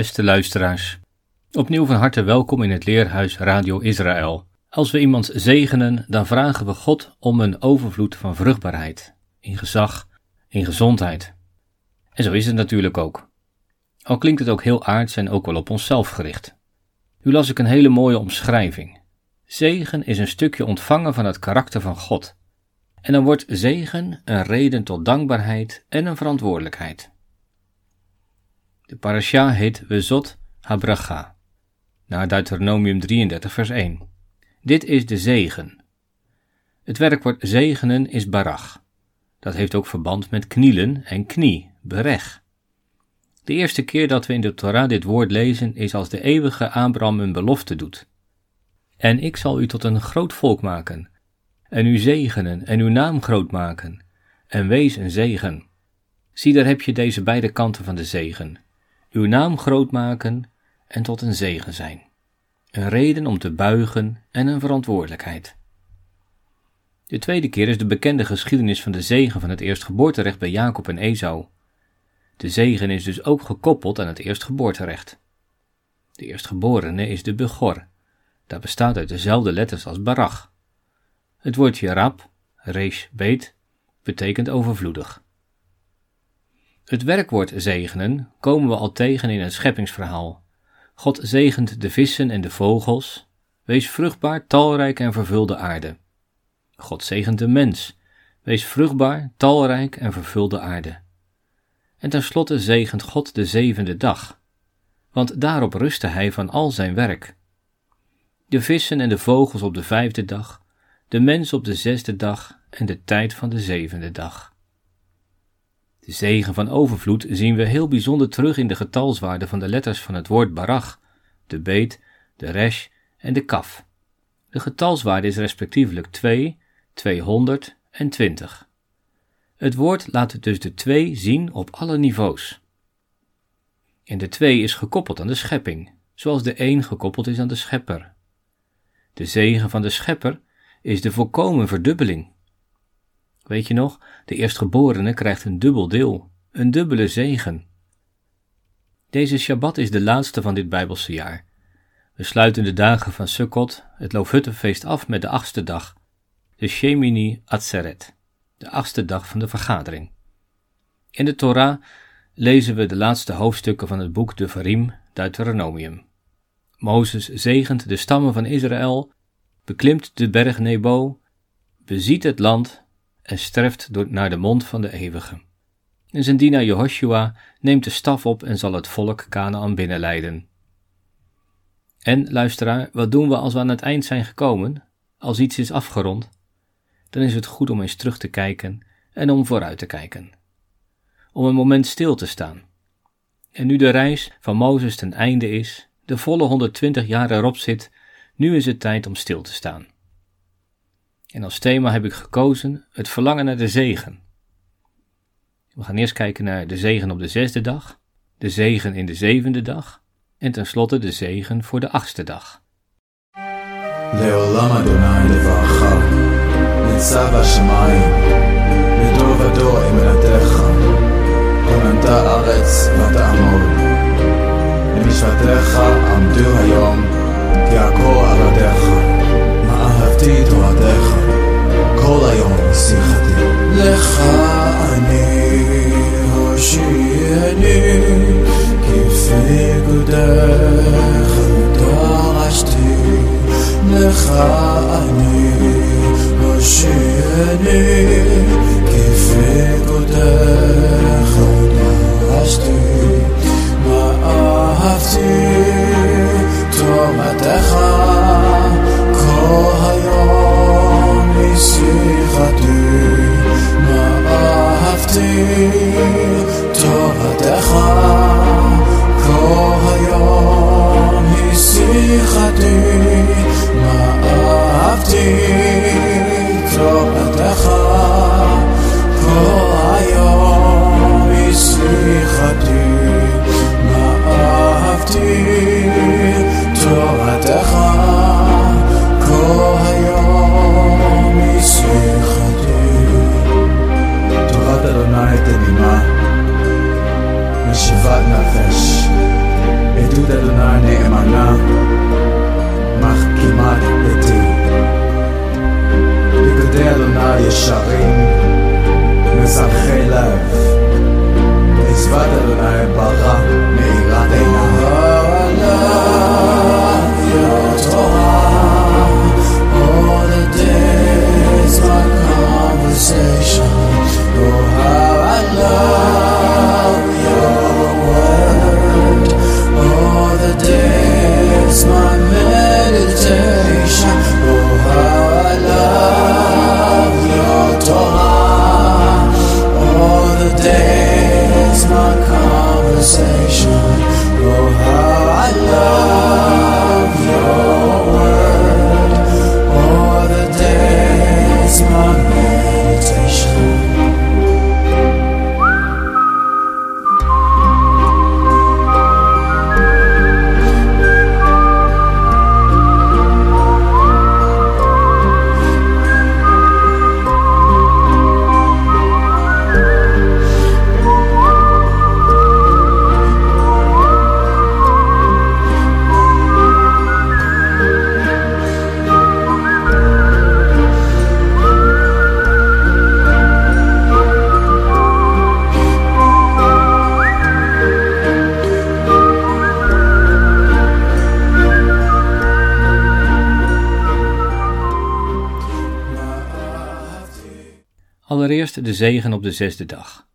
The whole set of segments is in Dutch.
Beste luisteraars, opnieuw van harte welkom in het Leerhuis Radio Israël. Als we iemand zegenen, dan vragen we God om een overvloed van vruchtbaarheid, in gezag, in gezondheid. En zo is het natuurlijk ook. Al klinkt het ook heel aards en ook wel op onszelf gericht. Nu las ik een hele mooie omschrijving. Zegen is een stukje ontvangen van het karakter van God. En dan wordt zegen een reden tot dankbaarheid en een verantwoordelijkheid. De parasha heet Wezot Habracha, naar Deuteronomium 33 vers 1. Dit is de zegen. Het werkwoord zegenen is barach. Dat heeft ook verband met knielen en knie, bereg. De eerste keer dat we in de Torah dit woord lezen is als de eeuwige Abraham een belofte doet. En ik zal u tot een groot volk maken, en u zegenen en uw naam groot maken, en wees een zegen. Zie, daar heb je deze beide kanten van de zegen uw naam groot maken en tot een zegen zijn. Een reden om te buigen en een verantwoordelijkheid. De tweede keer is de bekende geschiedenis van de zegen van het eerstgeboorterecht bij Jacob en Esau. De zegen is dus ook gekoppeld aan het eerstgeboorterecht. De eerstgeborene is de begor. Dat bestaat uit dezelfde letters als barach. Het woordje rab, resh, beet, betekent overvloedig. Het werkwoord zegenen komen we al tegen in het scheppingsverhaal. God zegent de vissen en de vogels. Wees vruchtbaar, talrijk en vervul de aarde. God zegent de mens. Wees vruchtbaar, talrijk en vervul de aarde. En tenslotte zegent God de zevende dag, want daarop rustte hij van al zijn werk. De vissen en de vogels op de vijfde dag, de mens op de zesde dag en de tijd van de zevende dag. De zegen van overvloed zien we heel bijzonder terug in de getalswaarde van de letters van het woord barach, de beet, de resh en de kaf. De getalswaarde is respectievelijk 2, 200 en 20. Het woord laat dus de 2 zien op alle niveaus. En de 2 is gekoppeld aan de schepping, zoals de 1 gekoppeld is aan de schepper. De zegen van de schepper is de volkomen verdubbeling. Weet je nog, de eerstgeborene krijgt een dubbel deel, een dubbele zegen. Deze Shabbat is de laatste van dit Bijbelse jaar. We sluiten de dagen van Sukkot, het Loofhuttenfeest, af met de achtste dag, de Shemini Atzeret, de achtste dag van de vergadering. In de Torah lezen we de laatste hoofdstukken van het boek de Varim, Deuteronomium. Mozes zegent de stammen van Israël, beklimt de berg Nebo, beziet het land en sterft door, naar de mond van de eeuwige. En zijn dienaar Jehoshua neemt de staf op en zal het volk Canaan binnenleiden. En, luisteraar, wat doen we als we aan het eind zijn gekomen, als iets is afgerond? Dan is het goed om eens terug te kijken en om vooruit te kijken. Om een moment stil te staan. En nu de reis van Mozes ten einde is, de volle 120 jaar erop zit, nu is het tijd om stil te staan. En als thema heb ik gekozen het verlangen naar de zegen. We gaan eerst kijken naar de zegen op de zesde dag, de zegen in de zevende dag en tenslotte de zegen voor de achtste dag. לעולם אדוני לברכך, ניצב השמיים, לדור ודור אמונתך, כוננת ארץ ותעמוד. למשפטיך עמדו היום, כי עקור עבדיך, מה אהבתי תורתך. כל היום שיחתי. לך אני הושיעני, כפקודך דרשתי. לך אני הושיעני, כפקודך דרשתי. מה אהבתי תורתך כל היום שירתו מאהבתי תורתך כה היום היא שיחתי מאהבתי de zegen op de zesde dag.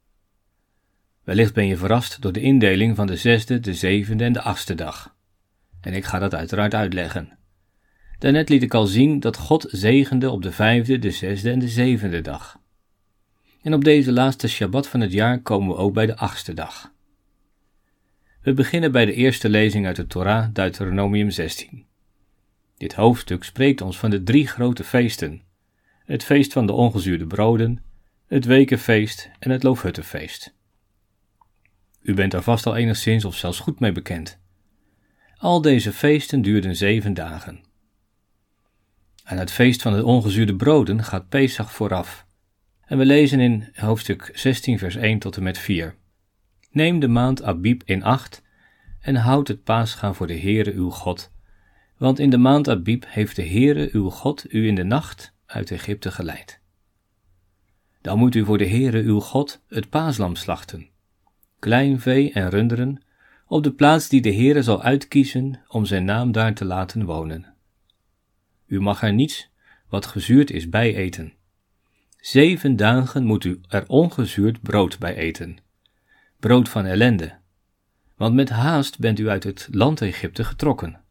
Wellicht ben je verrast door de indeling van de zesde, de zevende en de achtste dag. En ik ga dat uiteraard uitleggen. Daarnet liet ik al zien dat God zegende op de vijfde, de zesde en de zevende dag. En op deze laatste Shabbat van het jaar komen we ook bij de achtste dag. We beginnen bij de eerste lezing uit de Torah, Deuteronomium 16. Dit hoofdstuk spreekt ons van de drie grote feesten: het feest van de ongezuurde broden, het wekenfeest en het loofhuttenfeest. U bent er vast al enigszins of zelfs goed mee bekend. Al deze feesten duurden zeven dagen. Aan het feest van de ongezuurde broden gaat Pesach vooraf. En we lezen in hoofdstuk 16 vers 1 tot en met 4. Neem de maand Abib in acht en houd het paasgaan voor de Heere uw God. Want in de maand Abib heeft de Heere uw God u in de nacht uit Egypte geleid. Dan moet u voor de Heere uw God het paaslam slachten, klein vee en runderen, op de plaats die de Heere zal uitkiezen om zijn naam daar te laten wonen. U mag er niets wat gezuurd is bij eten. Zeven dagen moet u er ongezuurd brood bij eten, brood van ellende, want met haast bent u uit het land Egypte getrokken,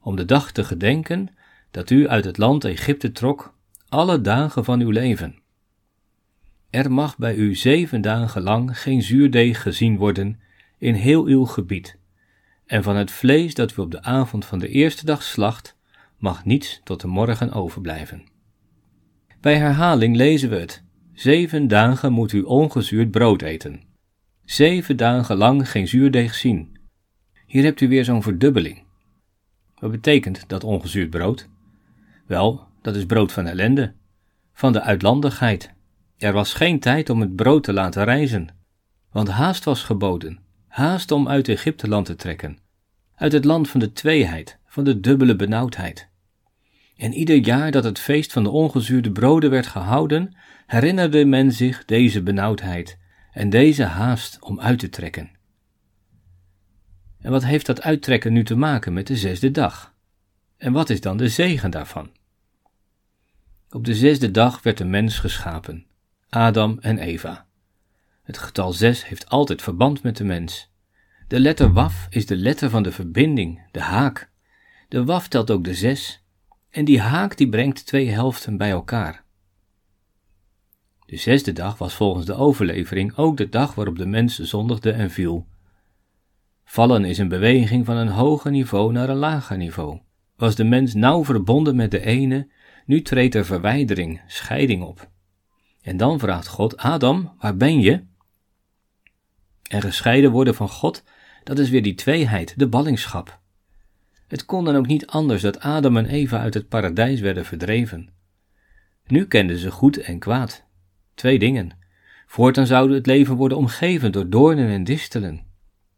om de dag te gedenken dat u uit het land Egypte trok alle dagen van uw leven. Er mag bij u zeven dagen lang geen zuurdeeg gezien worden in heel uw gebied, en van het vlees dat u op de avond van de eerste dag slacht, mag niets tot de morgen overblijven. Bij herhaling lezen we het: Zeven dagen moet u ongezuurd brood eten. Zeven dagen lang geen zuurdeeg zien. Hier hebt u weer zo'n verdubbeling. Wat betekent dat ongezuurd brood? Wel, dat is brood van ellende, van de uitlandigheid. Er was geen tijd om het brood te laten reizen, want haast was geboden, haast om uit Egypteland te trekken, uit het land van de tweeheid, van de dubbele benauwdheid. En ieder jaar dat het feest van de ongezuurde broden werd gehouden, herinnerde men zich deze benauwdheid en deze haast om uit te trekken. En wat heeft dat uittrekken nu te maken met de zesde dag? En wat is dan de zegen daarvan? Op de zesde dag werd de mens geschapen, Adam en Eva. Het getal zes heeft altijd verband met de mens. De letter waf is de letter van de verbinding, de haak. De waf telt ook de zes, en die haak die brengt twee helften bij elkaar. De zesde dag was volgens de overlevering ook de dag waarop de mens zondigde en viel. Vallen is een beweging van een hoger niveau naar een lager niveau. Was de mens nauw verbonden met de ene, nu treedt er verwijdering, scheiding op. En dan vraagt God: Adam, waar ben je? En gescheiden worden van God, dat is weer die tweeheid, de ballingschap. Het kon dan ook niet anders dat Adam en Eva uit het paradijs werden verdreven. Nu kenden ze goed en kwaad. Twee dingen. Voortaan zou het leven worden omgeven door doornen en distelen.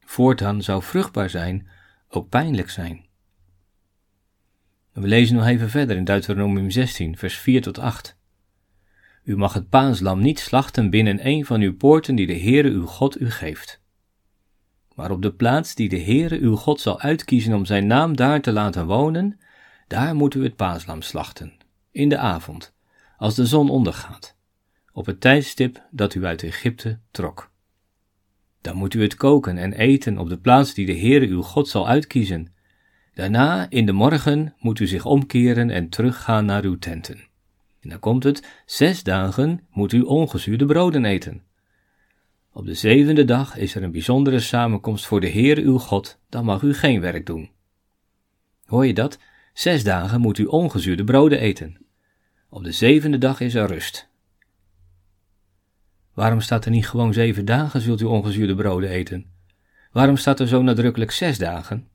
Voortaan zou vruchtbaar zijn, ook pijnlijk zijn. We lezen nog even verder in Deuteronomium 16, vers 4 tot 8. U mag het paaslam niet slachten binnen een van uw poorten die de Heere uw God u geeft. Maar op de plaats die de Heere uw God zal uitkiezen om zijn naam daar te laten wonen, daar moet u het paaslam slachten, in de avond, als de zon ondergaat, op het tijdstip dat u uit Egypte trok. Dan moet u het koken en eten op de plaats die de Heere uw God zal uitkiezen. Daarna, in de morgen, moet u zich omkeren en teruggaan naar uw tenten. En dan komt het, zes dagen moet u ongezuurde broden eten. Op de zevende dag is er een bijzondere samenkomst voor de Heer uw God, dan mag u geen werk doen. Hoor je dat? Zes dagen moet u ongezuurde broden eten. Op de zevende dag is er rust. Waarom staat er niet gewoon zeven dagen zult u ongezuurde broden eten? Waarom staat er zo nadrukkelijk zes dagen?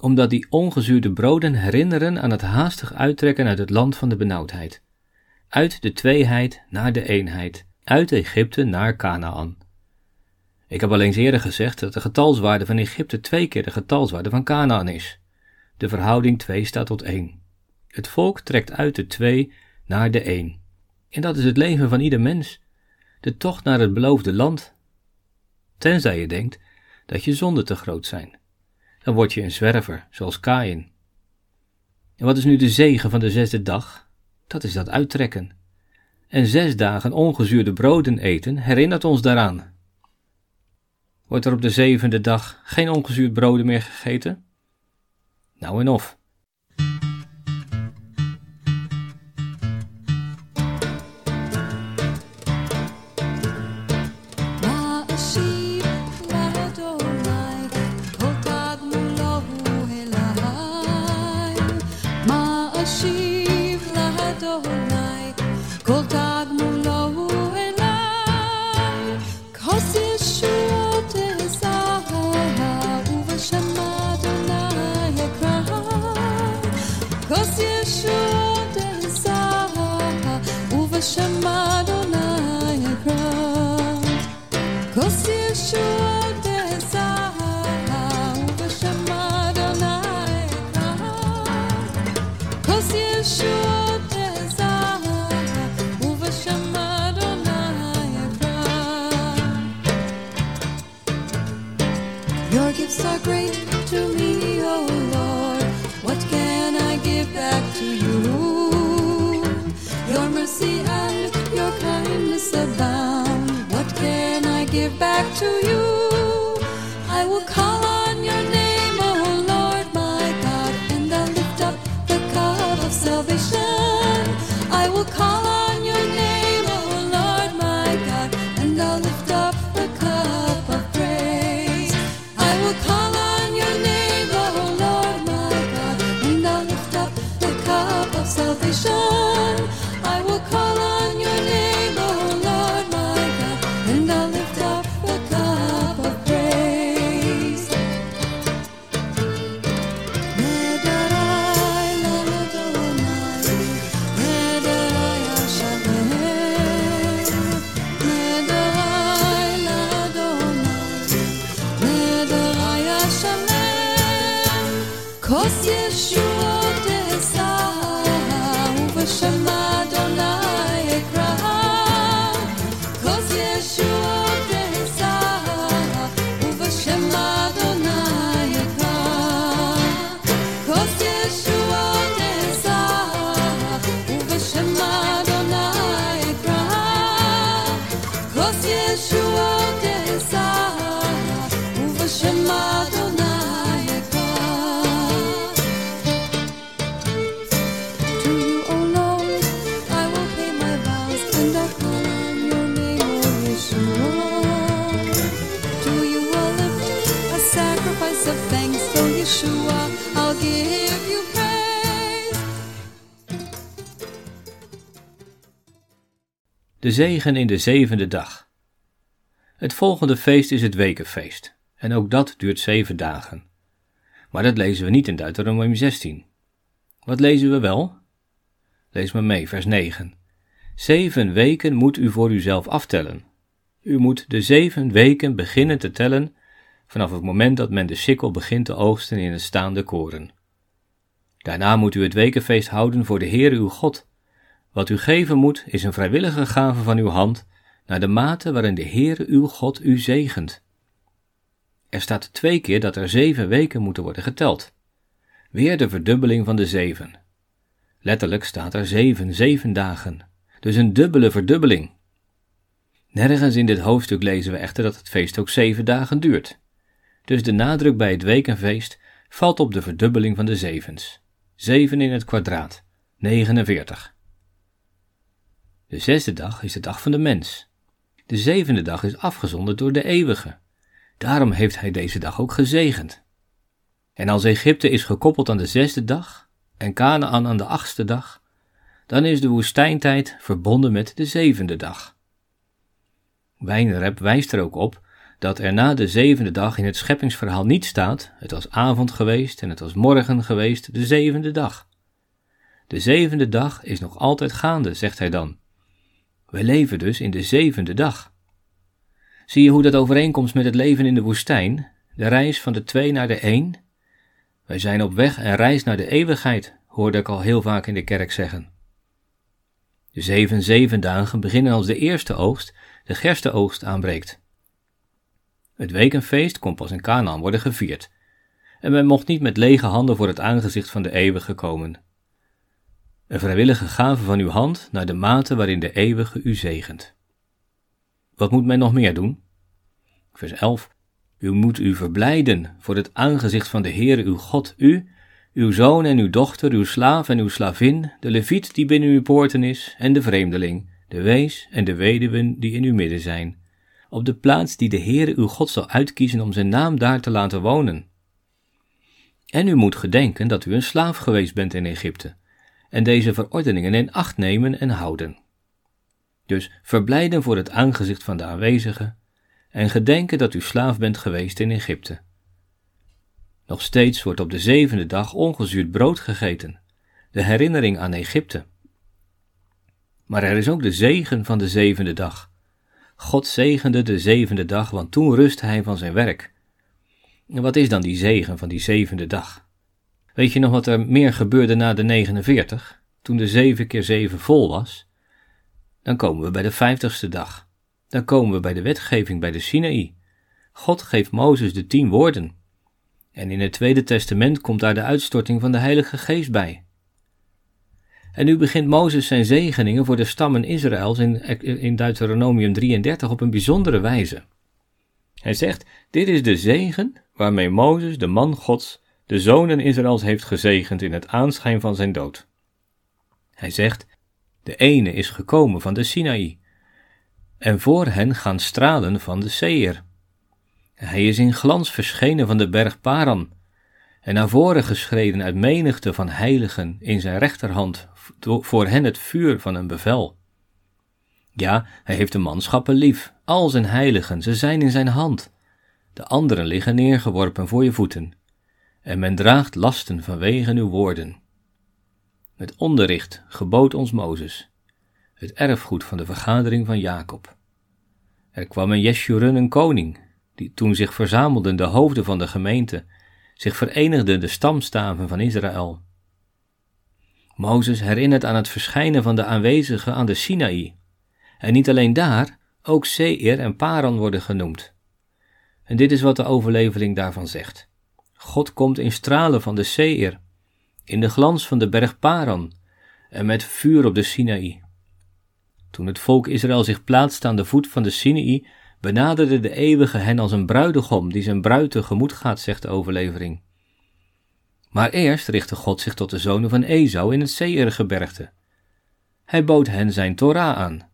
Omdat die ongezuurde broden herinneren aan het haastig uittrekken uit het land van de benauwdheid. Uit de tweeheid naar de eenheid, uit Egypte naar Canaan. Ik heb al eens eerder gezegd dat de getalswaarde van Egypte twee keer de getalswaarde van Canaan is. De verhouding 2 staat tot 1. Het volk trekt uit de 2 naar de 1. En dat is het leven van ieder mens. De tocht naar het beloofde land. Tenzij je denkt dat je zonden te groot zijn. Dan word je een zwerver, zoals Kain. En wat is nu de zegen van de zesde dag? Dat is dat uittrekken. En zes dagen ongezuurde broden eten herinnert ons daaraan. Wordt er op de zevende dag geen ongezuurd broden meer gegeten? Nou en of. כוס ישועות אשא ובשמד De zegen in de zevende dag. Het volgende feest is het wekenfeest, en ook dat duurt zeven dagen. Maar dat lezen we niet in Deuteronomium 16. Wat lezen we wel? Lees maar mee, vers 9. Zeven weken moet u voor uzelf aftellen. U moet de zeven weken beginnen te tellen vanaf het moment dat men de sikkel begint te oogsten in het staande koren. Daarna moet u het wekenfeest houden voor de Heere uw God, Wat u geven moet, is een vrijwillige gave van uw hand, naar de mate waarin de Heere uw God u zegent. Er staat twee keer dat er zeven weken moeten worden geteld. Weer de verdubbeling van de zeven. Letterlijk staat er zeven, zeven dagen. Dus een dubbele verdubbeling. Nergens in dit hoofdstuk lezen we echter dat het feest ook zeven dagen duurt. Dus de nadruk bij het wekenfeest valt op de verdubbeling van de zevens. Zeven in het kwadraat, 49. De zesde dag is de dag van de mens. De zevende dag is afgezonderd door de eeuwige. Daarom heeft hij deze dag ook gezegend. En als Egypte is gekoppeld aan de zesde dag en Canaan aan de achtste dag, dan is de woestijntijd verbonden met de zevende dag. Wijnrep wijst er ook op dat er na de zevende dag in het scheppingsverhaal niet staat: het was avond geweest en het was morgen geweest, de zevende dag. De zevende dag is nog altijd gaande, zegt hij dan. We leven dus in de zevende dag. Zie je hoe dat overeenkomt met het leven in de woestijn, de reis van de twee naar de één? Wij zijn op weg en reis naar de eeuwigheid, hoorde ik al heel vaak in de kerk zeggen. De zeven zevendagen beginnen als de eerste oogst, de gerstenoogst, aanbreekt. Het wekenfeest kon pas in Canaan worden gevierd, en men mocht niet met lege handen voor het aangezicht van de eeuwige komen. Een vrijwillige gave van uw hand naar de mate waarin de eeuwige u zegent. Wat moet men nog meer doen? Vers 11. U moet u verblijden voor het aangezicht van de Heere uw God, u, uw zoon en uw dochter, uw slaaf en uw slavin, de leviet die binnen uw poorten is, en de vreemdeling, de wees en de weduwen die in uw midden zijn, op de plaats die de Heere uw God zal uitkiezen om zijn naam daar te laten wonen. En u moet gedenken dat u een slaaf geweest bent in Egypte, en deze verordeningen in acht nemen en houden. Dus verblijden voor het aangezicht van de aanwezigen en gedenken dat u slaaf bent geweest in Egypte. Nog steeds wordt op de zevende dag ongezuurd brood gegeten, de herinnering aan Egypte. Maar er is ook de zegen van de zevende dag. God zegende de zevende dag, want toen rustte hij van zijn werk. En wat is dan die zegen van die zevende dag? Weet je nog wat er meer gebeurde na de 49, toen de 7 keer 7 vol was? Dan komen we bij de vijftigste dag. Dan komen we bij de wetgeving bij de Sinaï. God geeft Mozes de tien woorden. En in het Tweede Testament komt daar de uitstorting van de Heilige Geest bij. En nu begint Mozes zijn zegeningen voor de stammen Israëls in, in Deuteronomium 33 op een bijzondere wijze. Hij zegt: Dit is de zegen waarmee Mozes, de man Gods, de zonen Israëls heeft gezegend in het aanschijn van zijn dood. Hij zegt: De ene is gekomen van de Sinaï, en voor hen gaan stralen van de Seir. Hij is in glans verschenen van de berg Paran, en naar voren geschreden uit menigte van heiligen in zijn rechterhand, voor hen het vuur van een bevel. Ja, hij heeft de manschappen lief, al zijn heiligen, ze zijn in zijn hand. De anderen liggen neergeworpen voor je voeten en men draagt lasten vanwege uw woorden. Het onderricht gebood ons Mozes, het erfgoed van de vergadering van Jacob. Er kwam een Jeshurun, een koning, die toen zich verzamelden de hoofden van de gemeente, zich verenigden de stamstaven van Israël. Mozes herinnert aan het verschijnen van de aanwezigen aan de Sinaï, en niet alleen daar, ook Seir en Paran worden genoemd. En dit is wat de overlevering daarvan zegt. God komt in stralen van de Seir, in de glans van de berg Paran en met vuur op de Sinaï. Toen het volk Israël zich plaatste aan de voet van de Sinaï, benaderde de eeuwige hen als een bruidegom die zijn bruid tegemoet gaat, zegt de overlevering. Maar eerst richtte God zich tot de zonen van Esau in het Seirgebergte. Hij bood hen zijn Torah aan.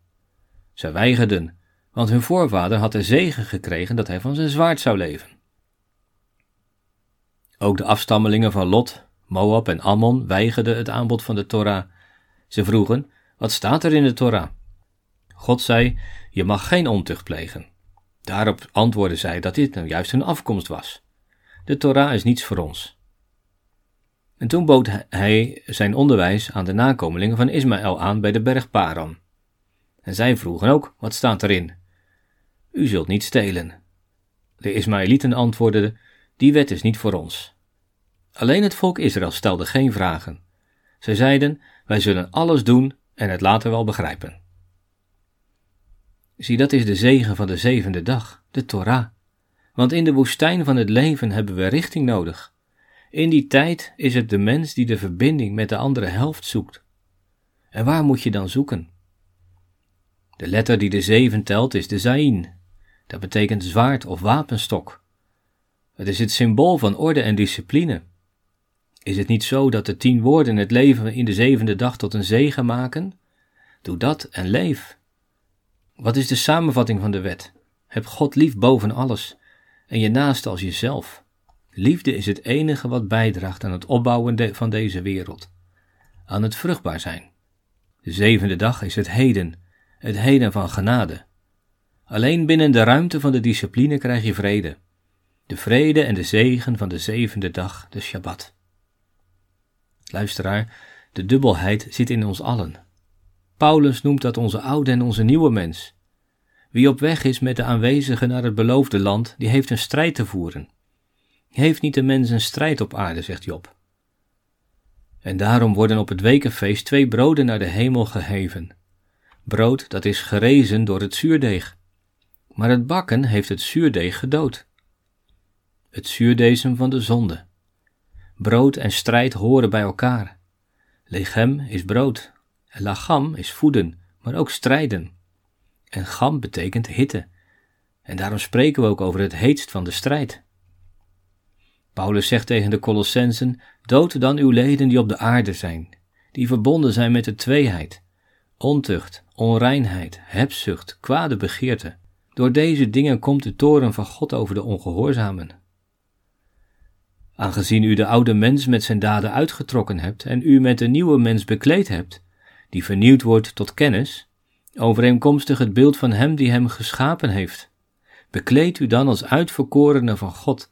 Zij weigerden, want hun voorvader had de zegen gekregen dat hij van zijn zwaard zou leven. Ook de afstammelingen van Lot, Moab en Ammon weigerden het aanbod van de Torah. Ze vroegen: Wat staat er in de Torah? God zei: Je mag geen ontucht plegen. Daarop antwoordden zij dat dit nou juist hun afkomst was. De Torah is niets voor ons. En toen bood hij zijn onderwijs aan de nakomelingen van Ismaël aan bij de berg Paran. En zij vroegen ook: Wat staat erin? U zult niet stelen. De Ismaëlieten antwoordden: Die wet is niet voor ons. Alleen het volk Israël stelde geen vragen. Zij zeiden: Wij zullen alles doen en het later wel begrijpen. Zie, dat is de zegen van de zevende dag, de Torah. Want in de woestijn van het leven hebben we richting nodig. In die tijd is het de mens die de verbinding met de andere helft zoekt. En waar moet je dan zoeken? De letter die de zeven telt is de Zain. Dat betekent zwaard of wapenstok. Het is het symbool van orde en discipline. Is het niet zo dat de tien woorden het leven in de zevende dag tot een zegen maken? Doe dat en leef. Wat is de samenvatting van de wet? Heb God lief boven alles en je naaste als jezelf. Liefde is het enige wat bijdraagt aan het opbouwen van deze wereld, aan het vruchtbaar zijn. De zevende dag is het heden, het heden van genade. Alleen binnen de ruimte van de discipline krijg je vrede. De vrede en de zegen van de zevende dag, de Shabbat. Luisteraar, de dubbelheid zit in ons allen. Paulus noemt dat onze oude en onze nieuwe mens. Wie op weg is met de aanwezigen naar het beloofde land, die heeft een strijd te voeren. Heeft niet de mens een strijd op aarde, zegt Job. En daarom worden op het wekenfeest twee broden naar de hemel geheven. Brood dat is gerezen door het zuurdeeg. Maar het bakken heeft het zuurdeeg gedood. Het zuurdesem van de zonde. Brood en strijd horen bij elkaar. Lechem is brood, en lacham is voeden, maar ook strijden. En gam betekent hitte. En daarom spreken we ook over het heetst van de strijd. Paulus zegt tegen de Colossensen: Dood dan uw leden die op de aarde zijn, die verbonden zijn met de tweeheid, ontucht, onreinheid, hebzucht, kwade begeerte. Door deze dingen komt de toren van God over de ongehoorzamen. Aangezien u de oude mens met zijn daden uitgetrokken hebt en u met de nieuwe mens bekleed hebt, die vernieuwd wordt tot kennis, overeenkomstig het beeld van hem die hem geschapen heeft, bekleed u dan als uitverkorene van God,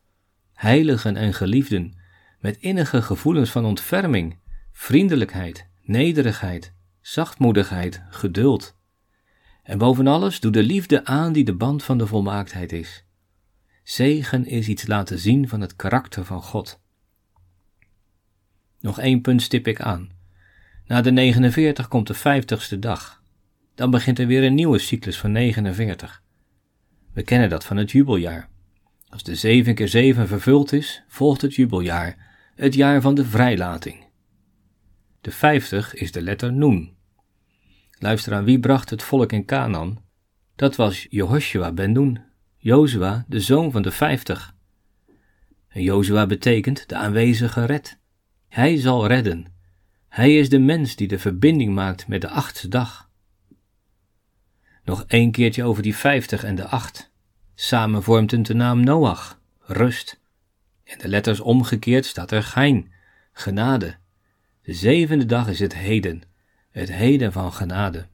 heiligen en geliefden, met innige gevoelens van ontferming, vriendelijkheid, nederigheid, zachtmoedigheid, geduld. En boven alles doe de liefde aan die de band van de volmaaktheid is. Zegen is iets laten zien van het karakter van God. Nog één punt stip ik aan. Na de 49 komt de 50ste dag. Dan begint er weer een nieuwe cyclus van 49. We kennen dat van het jubeljaar. Als de 7 keer 7 vervuld is, volgt het jubeljaar, het jaar van de vrijlating. De 50 is de letter Noen. Luister aan wie bracht het volk in Canaan? Dat was Jehoshua ben Noen, Jozua, de zoon van de 50. En Jozua betekent de aanwezige red. Hij zal redden. Hij is de mens die de verbinding maakt met de achtste dag. Nog één keertje over die 50 en de 8. Samen vormt het de naam Noach, rust. En de letters omgekeerd staat er gein, genade. De zevende dag is het heden, het heden van genade.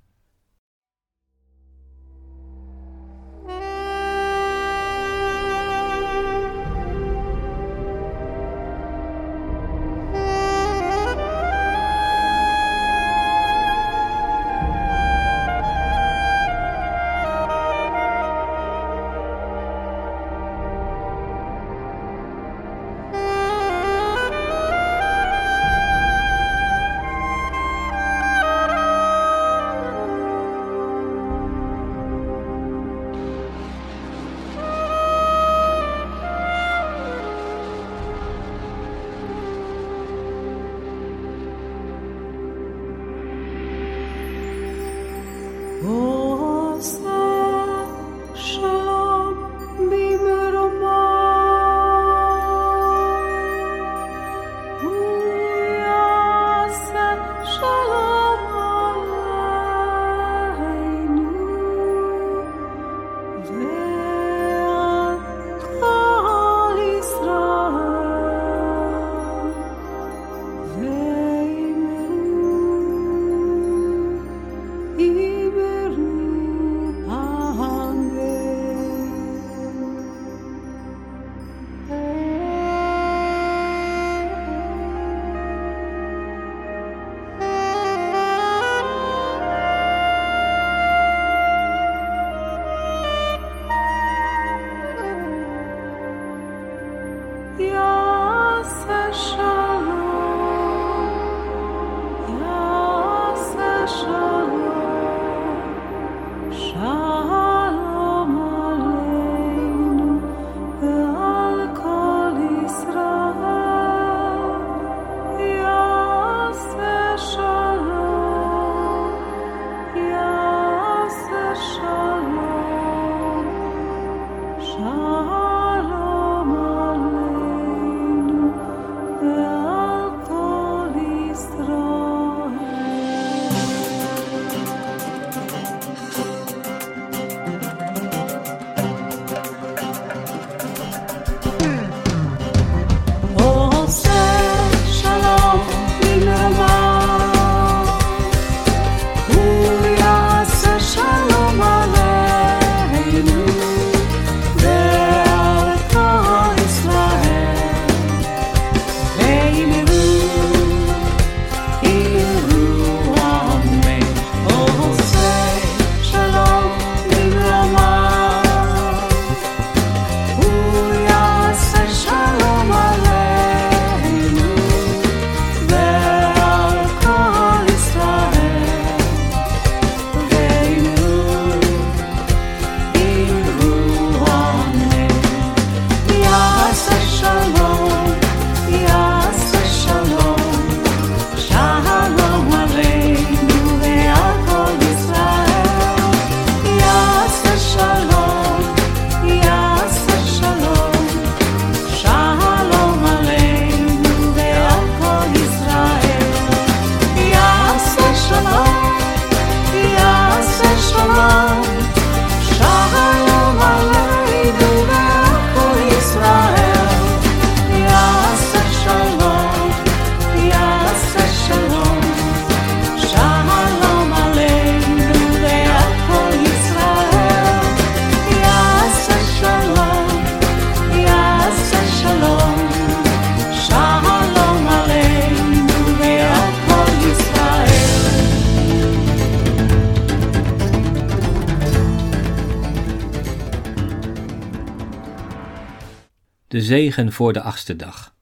Zegen voor de achtste dag.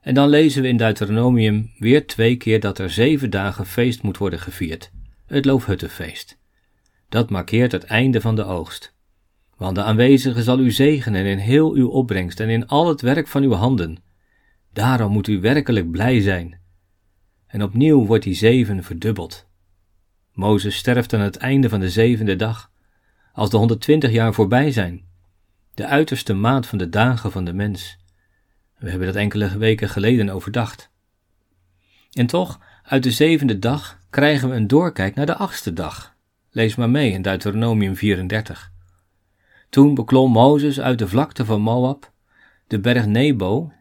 En dan lezen we in Deuteronomium weer twee keer dat er zeven dagen feest moet worden gevierd, het Loofhuttenfeest. Dat markeert het einde van de oogst. Want de aanwezige zal u zegenen in heel uw opbrengst en in al het werk van uw handen. Daarom moet u werkelijk blij zijn. En opnieuw wordt die zeven verdubbeld. Mozes sterft aan het einde van de zevende dag, als de 120 jaar voorbij zijn de uiterste maat van de dagen van de mens. We hebben dat enkele weken geleden overdacht. En toch, uit de zevende dag krijgen we een doorkijk naar de achtste dag. Lees maar mee in Deuteronomium 34. Toen beklom Mozes uit de vlakte van Moab de berg Nebo,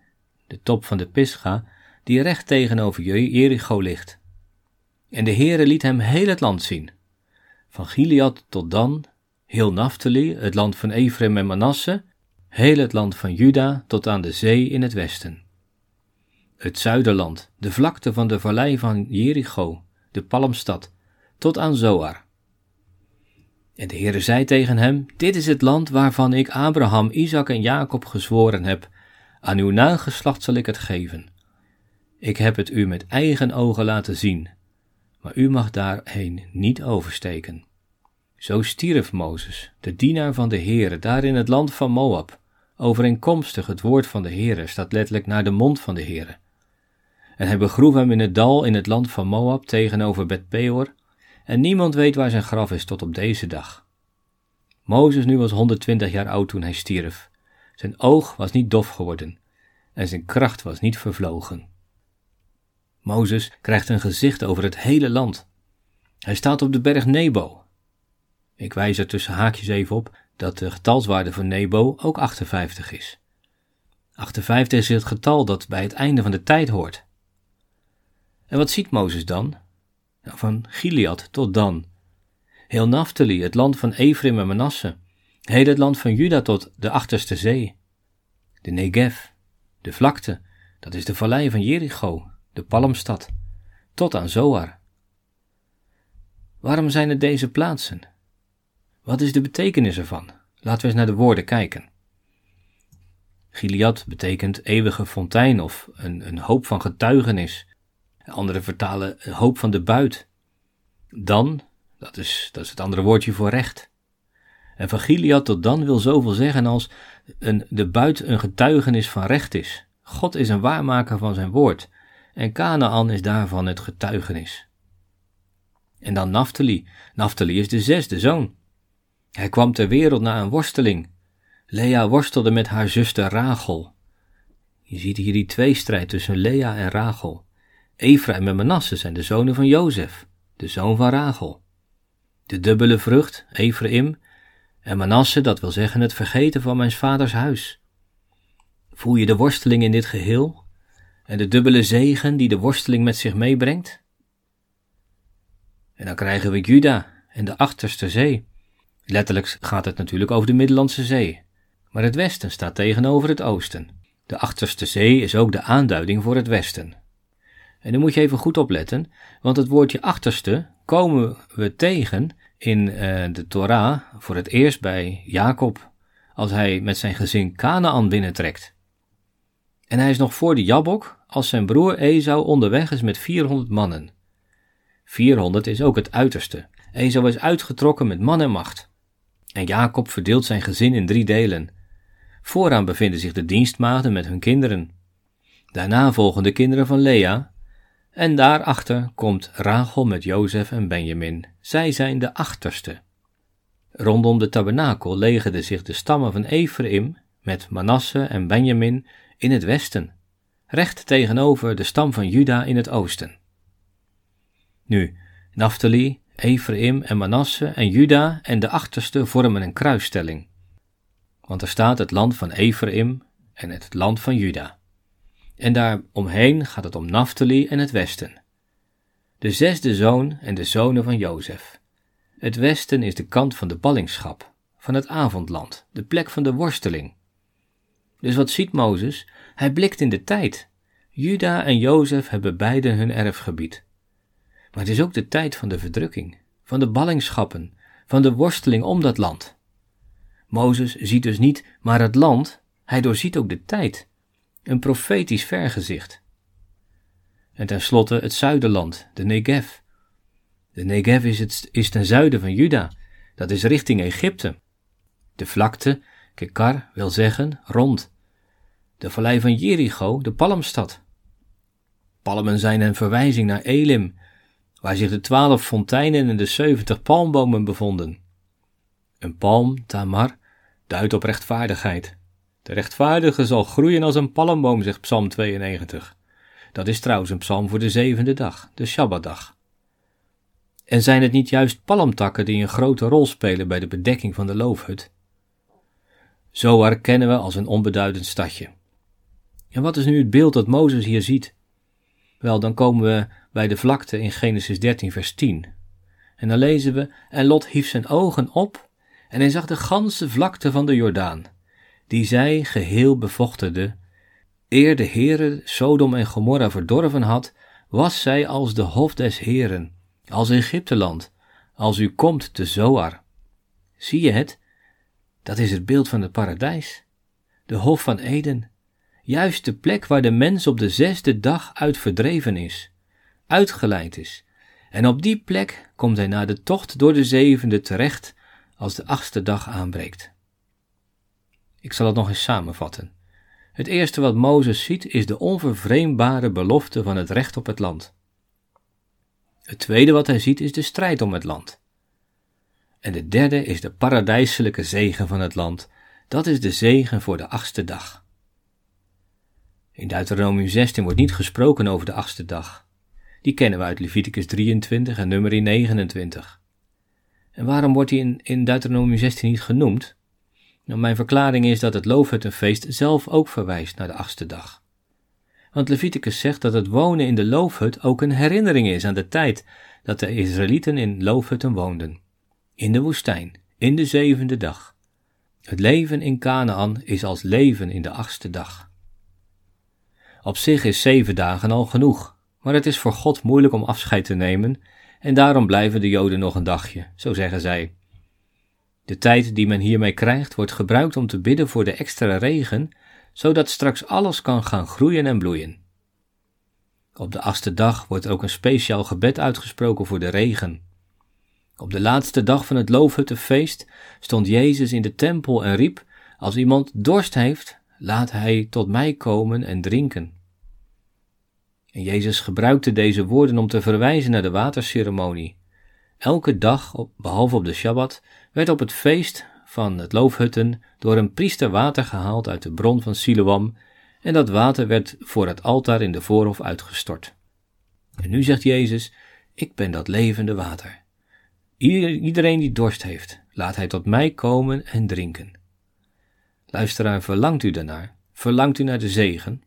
de top van de Pisga, die recht tegenover Jericho ligt. En de Heere liet hem heel het land zien, van Gilead tot Dan, heel Naphtali, het land van Ephraim en Manasse, heel het land van Juda tot aan de zee in het westen. Het zuiderland, de vlakte van de vallei van Jericho, de palmstad, tot aan Zoar. En de Heere zei tegen hem, dit is het land waarvan ik Abraham, Isaac en Jacob gezworen heb, aan uw nageslacht zal ik het geven. Ik heb het u met eigen ogen laten zien, maar u mag daarheen niet oversteken. Zo stierf Mozes, de dienaar van de Heere, daar in het land van Moab. Overeenkomstig het woord van de Heere staat letterlijk naar de mond van de Heere. En hij begroef hem in het dal in het land van Moab tegenover Bet-peor, en niemand weet waar zijn graf is tot op deze dag. Mozes nu was 120 jaar oud toen hij stierf. Zijn oog was niet dof geworden en zijn kracht was niet vervlogen. Mozes krijgt een gezicht over het hele land. Hij staat op de berg Nebo, ik wijs er tussen haakjes even op dat de getalswaarde van Nebo ook 58 is. 58 is het getal dat bij het einde van de tijd hoort. En wat ziet Mozes dan? Nou, van Gilead tot Dan. Heel Naphtali, het land van Ephraim en Manasse. Heel het land van Juda tot de achterste zee. De Negev, de vlakte, dat is de vallei van Jericho, de palmstad, tot aan Zoar. Waarom zijn het deze plaatsen? Wat is de betekenis ervan? Laten we eens naar de woorden kijken. Gilead betekent eeuwige fontein of een, een hoop van getuigenis. Anderen vertalen een hoop van de buit. Dan Dat is, dat is het andere woordje voor recht. En van Gilead tot dan wil zoveel zeggen als een, de buit een getuigenis van recht is. God is een waarmaker van zijn woord. En Canaan is daarvan het getuigenis. En dan Naphtali. Naphtali is de zesde zoon. Hij kwam ter wereld na een worsteling. Lea worstelde met haar zuster Rachel. Je ziet hier die tweestrijd tussen Lea en Rachel. Ephraim en Manasse zijn de zonen van Jozef, de zoon van Rachel. De dubbele vrucht, Ephraim, en Manasse, dat wil zeggen het vergeten van mijn vaders huis. Voel je de worsteling in dit geheel en de dubbele zegen die de worsteling met zich meebrengt? En dan krijgen we Juda en de achterste zee. Letterlijk gaat het natuurlijk over de Middellandse Zee, maar het westen staat tegenover het oosten. De achterste zee is ook de aanduiding voor het westen. En nu moet je even goed opletten, want het woordje achterste komen we tegen in uh, de Torah voor het eerst bij Jacob, als hij met zijn gezin Canaan binnentrekt. En hij is nog voor de Jabok als zijn broer Esau onderweg is met 400 mannen. 400 is ook het uiterste. Esau is uitgetrokken met man en macht. En Jacob verdeelt zijn gezin in drie delen. Vooraan bevinden zich de dienstmaagden met hun kinderen. Daarna volgen de kinderen van Lea. En daarachter komt Rachel met Jozef en Benjamin. Zij zijn de achterste. Rondom de tabernakel legerden zich de stammen van Ephraim met Manasse en Benjamin in het westen, recht tegenover de stam van Juda in het oosten. Nu, Naphtali, Ephraim en Manasse en Juda en de achterste vormen een kruisstelling. Want er staat het land van Ephraim en het land van Juda. En daar omheen gaat het om Naphtali en het westen. De zesde zoon en de zonen van Jozef. Het westen is de kant van de ballingschap, van het avondland, de plek van de worsteling. Dus wat ziet Mozes? Hij blikt in de tijd. Juda en Jozef hebben beide hun erfgebied. Maar het is ook de tijd van de verdrukking, van de ballingschappen, van de worsteling om dat land. Mozes ziet dus niet maar het land, hij doorziet ook de tijd. Een profetisch vergezicht. En tenslotte het zuiderland, de Negev. De Negev is, het, is ten zuiden van Juda, dat is richting Egypte. De vlakte, Kekar, wil zeggen rond. De vallei van Jericho, de palmstad. Palmen zijn een verwijzing naar Elim, waar zich de twaalf fonteinen en de zeventig palmbomen bevonden. Een palm, tamar, duidt op rechtvaardigheid. De rechtvaardige zal groeien als een palmboom, zegt Psalm 92. Dat is trouwens een psalm voor de zevende dag, de Shabbatdag. En zijn het niet juist palmtakken die een grote rol spelen bij de bedekking van de loofhut? Zo herkennen we als een onbeduidend stadje. En wat is nu het beeld dat Mozes hier ziet? Wel, dan komen we bij de vlakte in Genesis 13, vers 10. En dan lezen we: En Lot hief zijn ogen op, en hij zag de ganse vlakte van de Jordaan, die zij geheel bevochterde. Eer de Heere Sodom en Gomorra verdorven had, was zij als de hof des Heren, als Egypteland, als u komt te Zoar. Zie je het? Dat is het beeld van het paradijs, de hof van Eden, juist de plek waar de mens op de zesde dag uit verdreven is, uitgeleid is. En op die plek komt hij na de tocht door de zevende terecht als de achtste dag aanbreekt. Ik zal het nog eens samenvatten. Het eerste wat Mozes ziet is de onvervreembare belofte van het recht op het land. Het tweede wat hij ziet is de strijd om het land. En de derde is de paradijselijke zegen van het land. Dat is de zegen voor de achtste dag. In Deuteronomium 16 wordt niet gesproken over de achtste dag. Die kennen we uit Leviticus 23 en Numeri 29. En waarom wordt die in, in Deuteronomium 16 niet genoemd? Nou, mijn verklaring is dat het loofhuttenfeest zelf ook verwijst naar de achtste dag. Want Leviticus zegt dat het wonen in de loofhut ook een herinnering is aan de tijd dat de Israëlieten in loofhutten woonden. In de woestijn, in de zevende dag. Het leven in Canaan is als leven in de achtste dag. Op zich is zeven dagen al genoeg, maar het is voor God moeilijk om afscheid te nemen en daarom blijven de Joden nog een dagje, zo zeggen zij. De tijd die men hiermee krijgt wordt gebruikt om te bidden voor de extra regen, zodat straks alles kan gaan groeien en bloeien. Op de achtste dag wordt ook een speciaal gebed uitgesproken voor de regen. Op de laatste dag van het loofhuttenfeest stond Jezus in de tempel en riep: Als iemand dorst heeft, laat hij tot mij komen en drinken. En Jezus gebruikte deze woorden om te verwijzen naar de waterceremonie. Elke dag, behalve op de Shabbat, werd op het feest van het loofhutten door een priester water gehaald uit de bron van Siloam, en dat water werd voor het altaar in de voorhof uitgestort. En nu zegt Jezus: Ik ben dat levende water. Ieder- Iedereen die dorst heeft, laat hij tot mij komen en drinken. Luisteraar, verlangt u daarnaar? Verlangt u naar de zegen?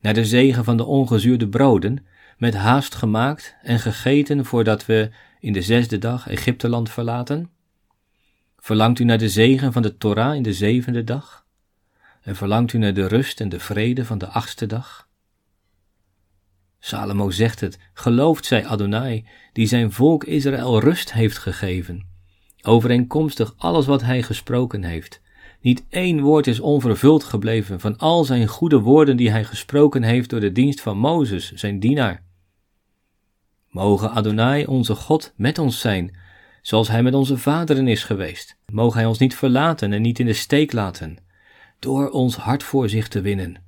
Naar de zegen van de ongezuurde broden, met haast gemaakt en gegeten voordat we in de zesde dag Egypteland verlaten? Verlangt u naar de zegen van de Torah in de zevende dag? En verlangt u naar de rust en de vrede van de achtste dag? Salomo zegt het, geloofd zij Adonai, die zijn volk Israël rust heeft gegeven, overeenkomstig alles wat hij gesproken heeft. Niet één woord is onvervuld gebleven van al zijn goede woorden die hij gesproken heeft door de dienst van Mozes, zijn dienaar. Mogen Adonai, onze God, met ons zijn, zoals hij met onze vaderen is geweest. Mogen hij ons niet verlaten en niet in de steek laten, door ons hart voor zich te winnen,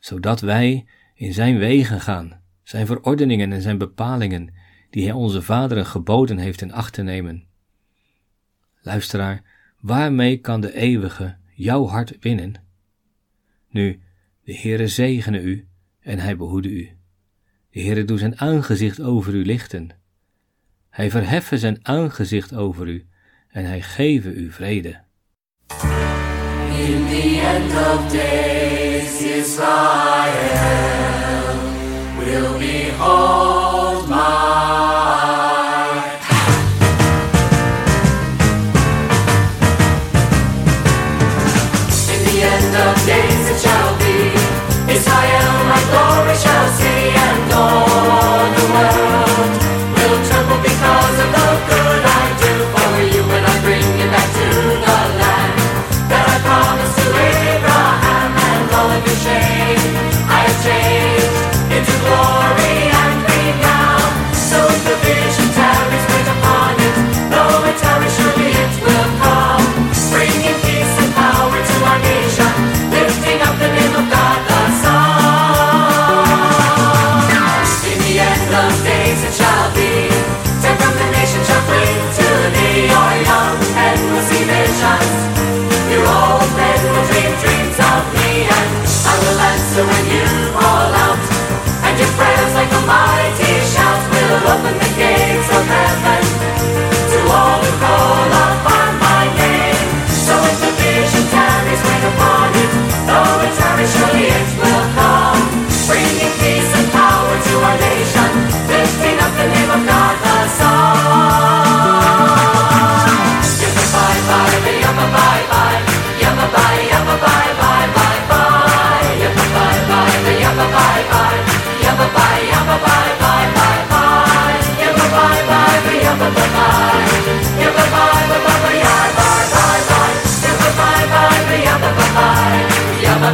zodat wij in zijn wegen gaan, zijn verordeningen en zijn bepalingen, die hij onze vaderen geboden heeft in acht te nemen. Luisteraar, waarmee kan de eeuwige jouw hart winnen? Nu, de Heere zegene u en hij behoede u. De Heere doet zijn aangezicht over u lichten. Hij verheffen zijn aangezicht over u en hij geven u vrede. In the end of days, Israel will behold my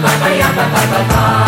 ba ba ba ba ba ba